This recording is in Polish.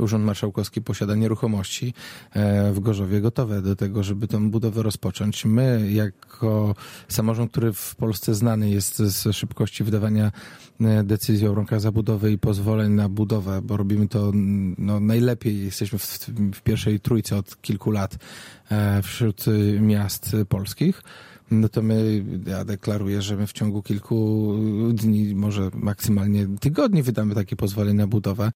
Urząd Marszałkowski posiada nieruchomości e, w Gorzowie gotowe do tego, żeby tę budowę rozpocząć. My, jako samorząd, który w Polsce znany jest z szybkości wydawania e, decyzji o warunkach zabudowy i pozwoleń na budowę, bo robimy to no, najlepiej, jesteśmy w, w pierwszej trójce od kilku lat e, wśród miast polskich no to my, ja deklaruję, że my w ciągu kilku dni, może maksymalnie tygodni wydamy takie pozwolenie na budowę.